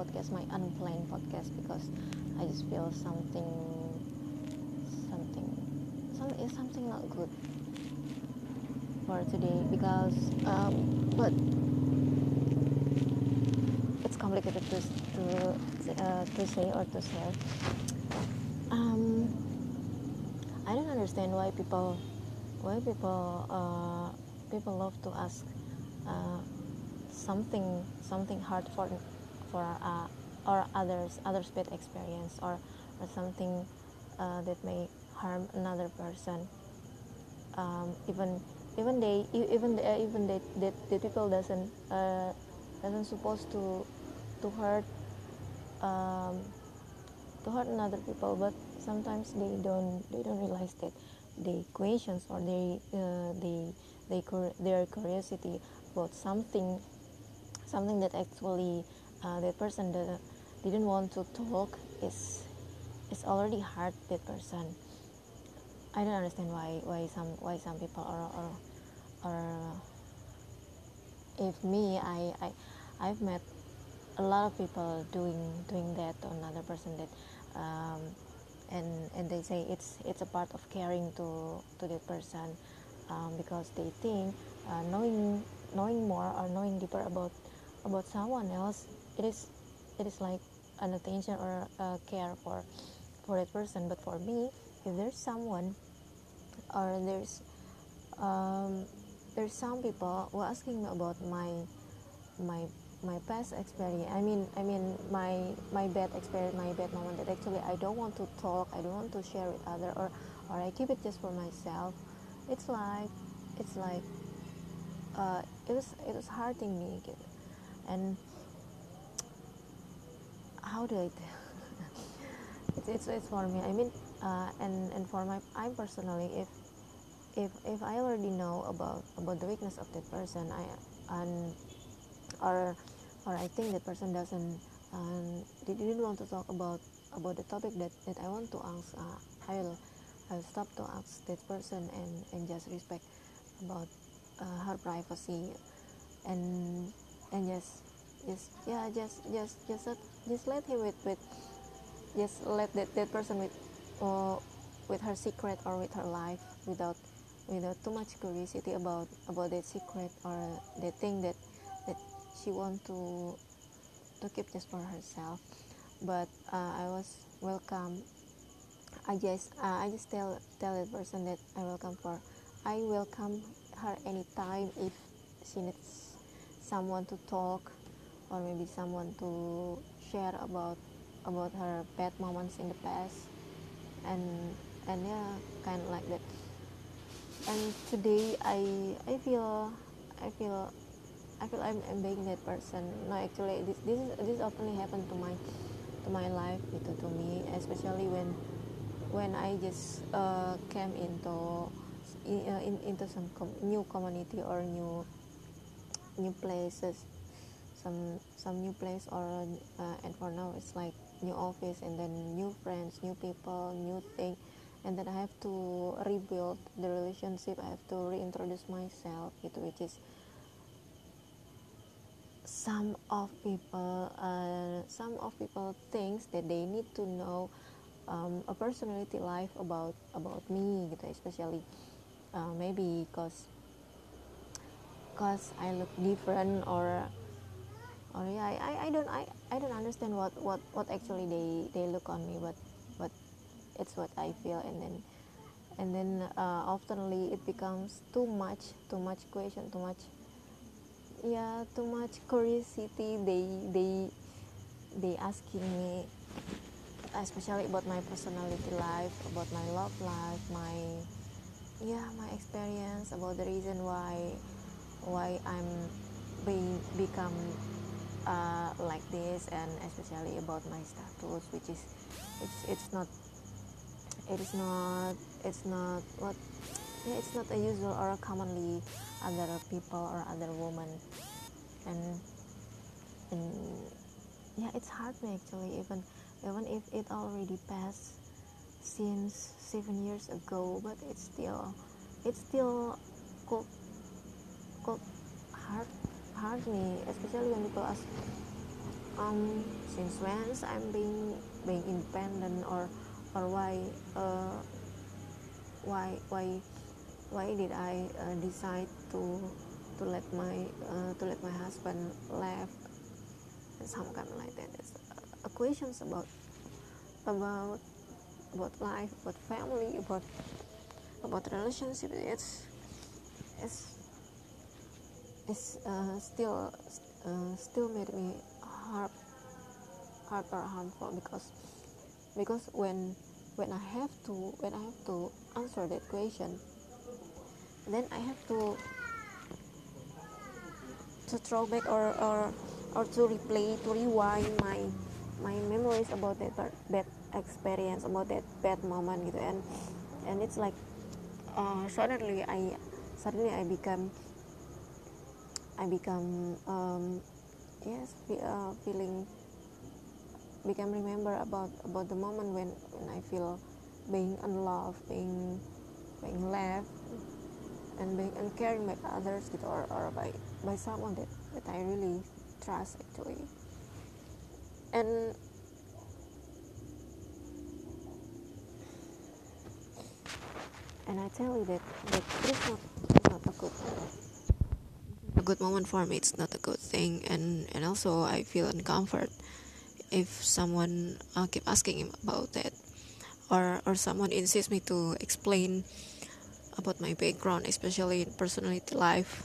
podcast, my unplanned podcast, because I just feel something, something, some is something not good for today because, um, but it's complicated to to uh, to say or to share. Um, I don't understand why people why people uh, people love to ask uh, something something hard for for uh, or others others bad experience or, or something uh, that may harm another person. Um, even even they even they, even that the, the people doesn't uh, doesn't supposed to to hurt um, to hurt another people but sometimes they don't they don't realize that the questions or they uh, they they their curiosity about something something that actually uh, that person that didn't want to talk is is already hard that person. I don't understand why why some why some people are or or if me I I I've met a lot of people doing doing that to another person that um, and and they say it's it's a part of caring to to the person um, because they think uh, knowing knowing more or knowing deeper about about someone else it is it is like an attention or a care for for that person. But for me if there's someone or there's um, there's some people who are asking me about my my my past experience i mean i mean my my bad experience my bad moment that actually i don't want to talk i don't want to share with other or or i keep it just for myself it's like it's like uh, it was it was hurting me and how do i it's, it's it's for me. I mean uh, and and for my i personally if if if i already know about about the weakness of that person i and or or I think that person doesn't um, they didn't want to talk about about the topic that, that I want to ask? Uh, I will I'll stop to ask that person and, and just respect about uh, her privacy and and just just yeah just just just let, just let him with with just let that, that person with uh, with her secret or with her life without without too much curiosity about about that secret or the thing that she want to to keep just for herself. But uh, I was welcome I just uh, I just tell tell that person that I welcome for I welcome her anytime if she needs someone to talk or maybe someone to share about about her bad moments in the past. And and yeah kind of like that. And today I I feel I feel I feel I'm, I'm being that person. No, actually, this this is, this often happened to my to my life gitu to me, especially when when I just uh, came into in, uh, in, into some com- new community or new new places, some some new place or uh, and for now it's like new office and then new friends, new people, new thing, and then I have to rebuild the relationship. I have to reintroduce myself, gitu, which is some of people uh, some of people thinks that they need to know um, a personality life about about me gitu especially uh, maybe because cause I look different or or yeah I, I don't I, I don't understand what, what, what actually they, they look on me but but it's what I feel. And then and then uh, oftenly it becomes too much too much question too much yeah too much curiosity. They they they asking me especially about my personality life about my love life my yeah my experience about the reason why why i'm being become uh, like this and especially about my status which is it's it's not it is not it's not what yeah, it's not a usual or a commonly other people or other women. And and yeah it's hard me actually even even if it already passed since seven years ago but it's still it's still could could hard hard me especially when people ask um, since when I'm being being independent or or why uh, why why why did I uh, decide to to let my uh, to let my husband left and some kind of like that. It's uh, questions about about about life about family about about relationship. It's it's it's uh, still uh, still made me hard hard or harmful because because when when I have to when I have to answer that question then I have to to throw back or or or to replay to rewind my my memories about that bad experience about that bad moment gitu and and it's like uh, suddenly I suddenly I become I become um, yes uh, feeling become remember about about the moment when when I feel being unloved being being left and being uncaring by others gitu or, or by by someone that that I really trust actually. And and I tell you that that it's not not a good good moment for me it's not a good thing. And and also I feel uncomfort if someone uh, keep asking him about that. Or or someone insists me to explain about my background especially in personality life.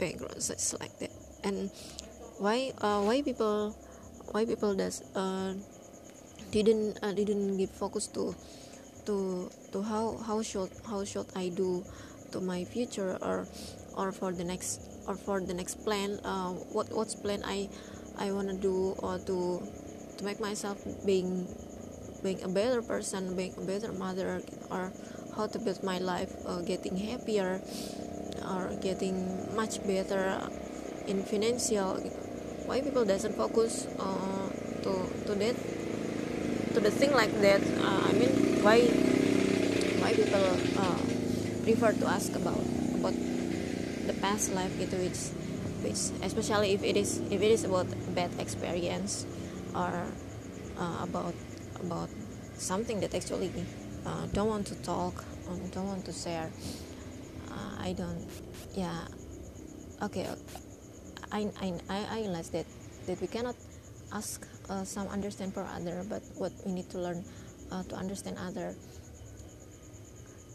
Backgrounds it's like that. And why uh, why people why people does uh, didn't uh, didn't give focus to to to how how should how should I do to my future or or for the next or for the next plan uh, what what's plan I I want to do or to to make myself being being a better person being a better mother or how to build my life uh, getting happier or getting much better in financial. Why people doesn't focus uh, to to that to the thing like that? Uh, I mean why why people uh, prefer to ask about about the past life gitu which which especially if it is if it is about bad experience or uh, about about something that actually uh, don't want to talk um, don't want to share uh, I don't yeah. Okay I, I, I realize that that we cannot ask uh, some understand for other but what we need to learn uh, to understand other.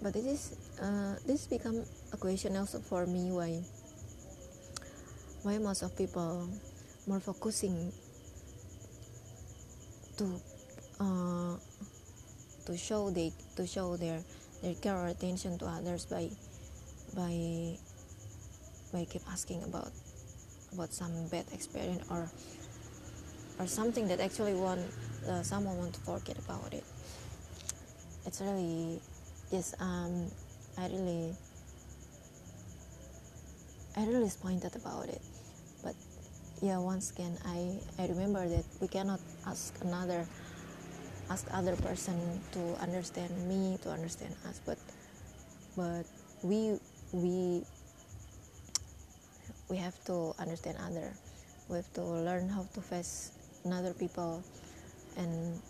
But this is uh, this become a question also for me why why most of people more focusing to uh, to show they to show their their care or attention to others by by by keep asking about about some bad experience or or something that actually want uh, someone want to forget about it. It's really yes um i really i really disappointed about it. But yeah once again i i remember that we cannot ask another ask other person to understand me to understand us. But but we we we have to understand other. We have to learn how to face another people. And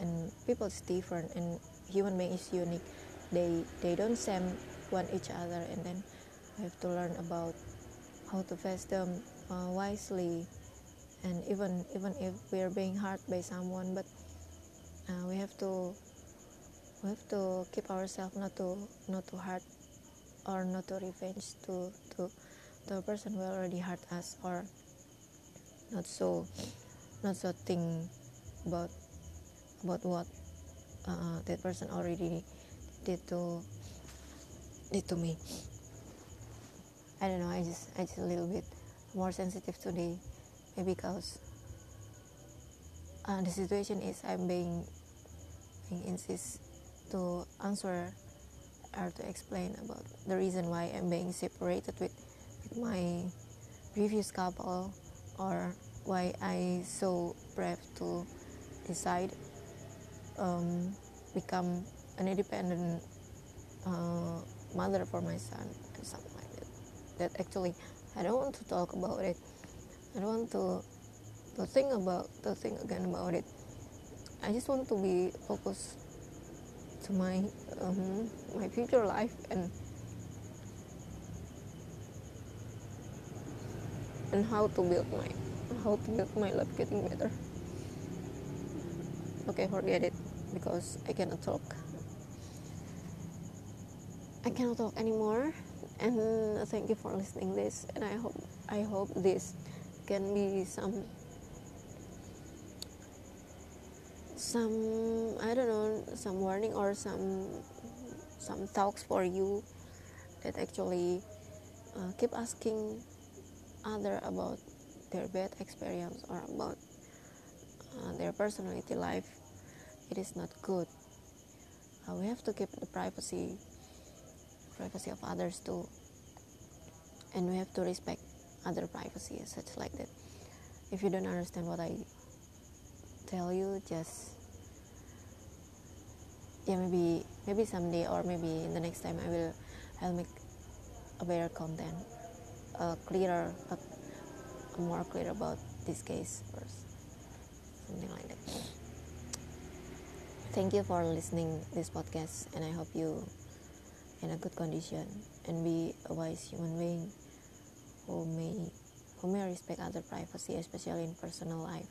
and people is different. And human being is unique they they don't same one each other and then we have to learn about how to face them uh, wisely. And even even if we are being hurt by someone but uh, we have to we have to keep ourselves not to not to hurt or not to revenge to to the person who already hurt us or not so not so think about about what uh, that person already did to did to me I don't know I just I just a little bit more sensitive today maybe because uh, the situation is I'm being being insist to answer or to explain about the reason why I'm being separated with, with my previous couple or why I so brave to decide um, become an independent uh, mother for my son and something like that that actually I don't want to talk about it I don't want to to think about to think again about it. I just want to be focused to my um, my future life and and how to build my how to build my life getting better. Okay, forget it because I cannot talk. I cannot talk anymore. And thank you for listening this. And I hope I hope this can be some some I don't know some warning or some some talks for you that actually uh, keep asking other about their bad experience or about uh, their personality life it is not good uh, we have to keep the privacy privacy of others too and we have to respect other privacy such like that. If you don't understand what i tell you just yeah maybe maybe someday or maybe in the next time i will i'll make a better content a clearer a, a more clear about this case or something like that. Thank you for listening this podcast and i hope you in a good condition and be a wise human being who may who may respect other privacy especially in personal life.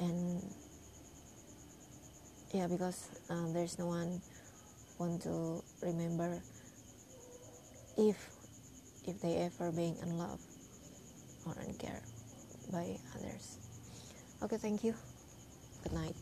And yeah because um, there's no one want to remember if if they ever being unloved or uncared by others. Okay thank you. Good night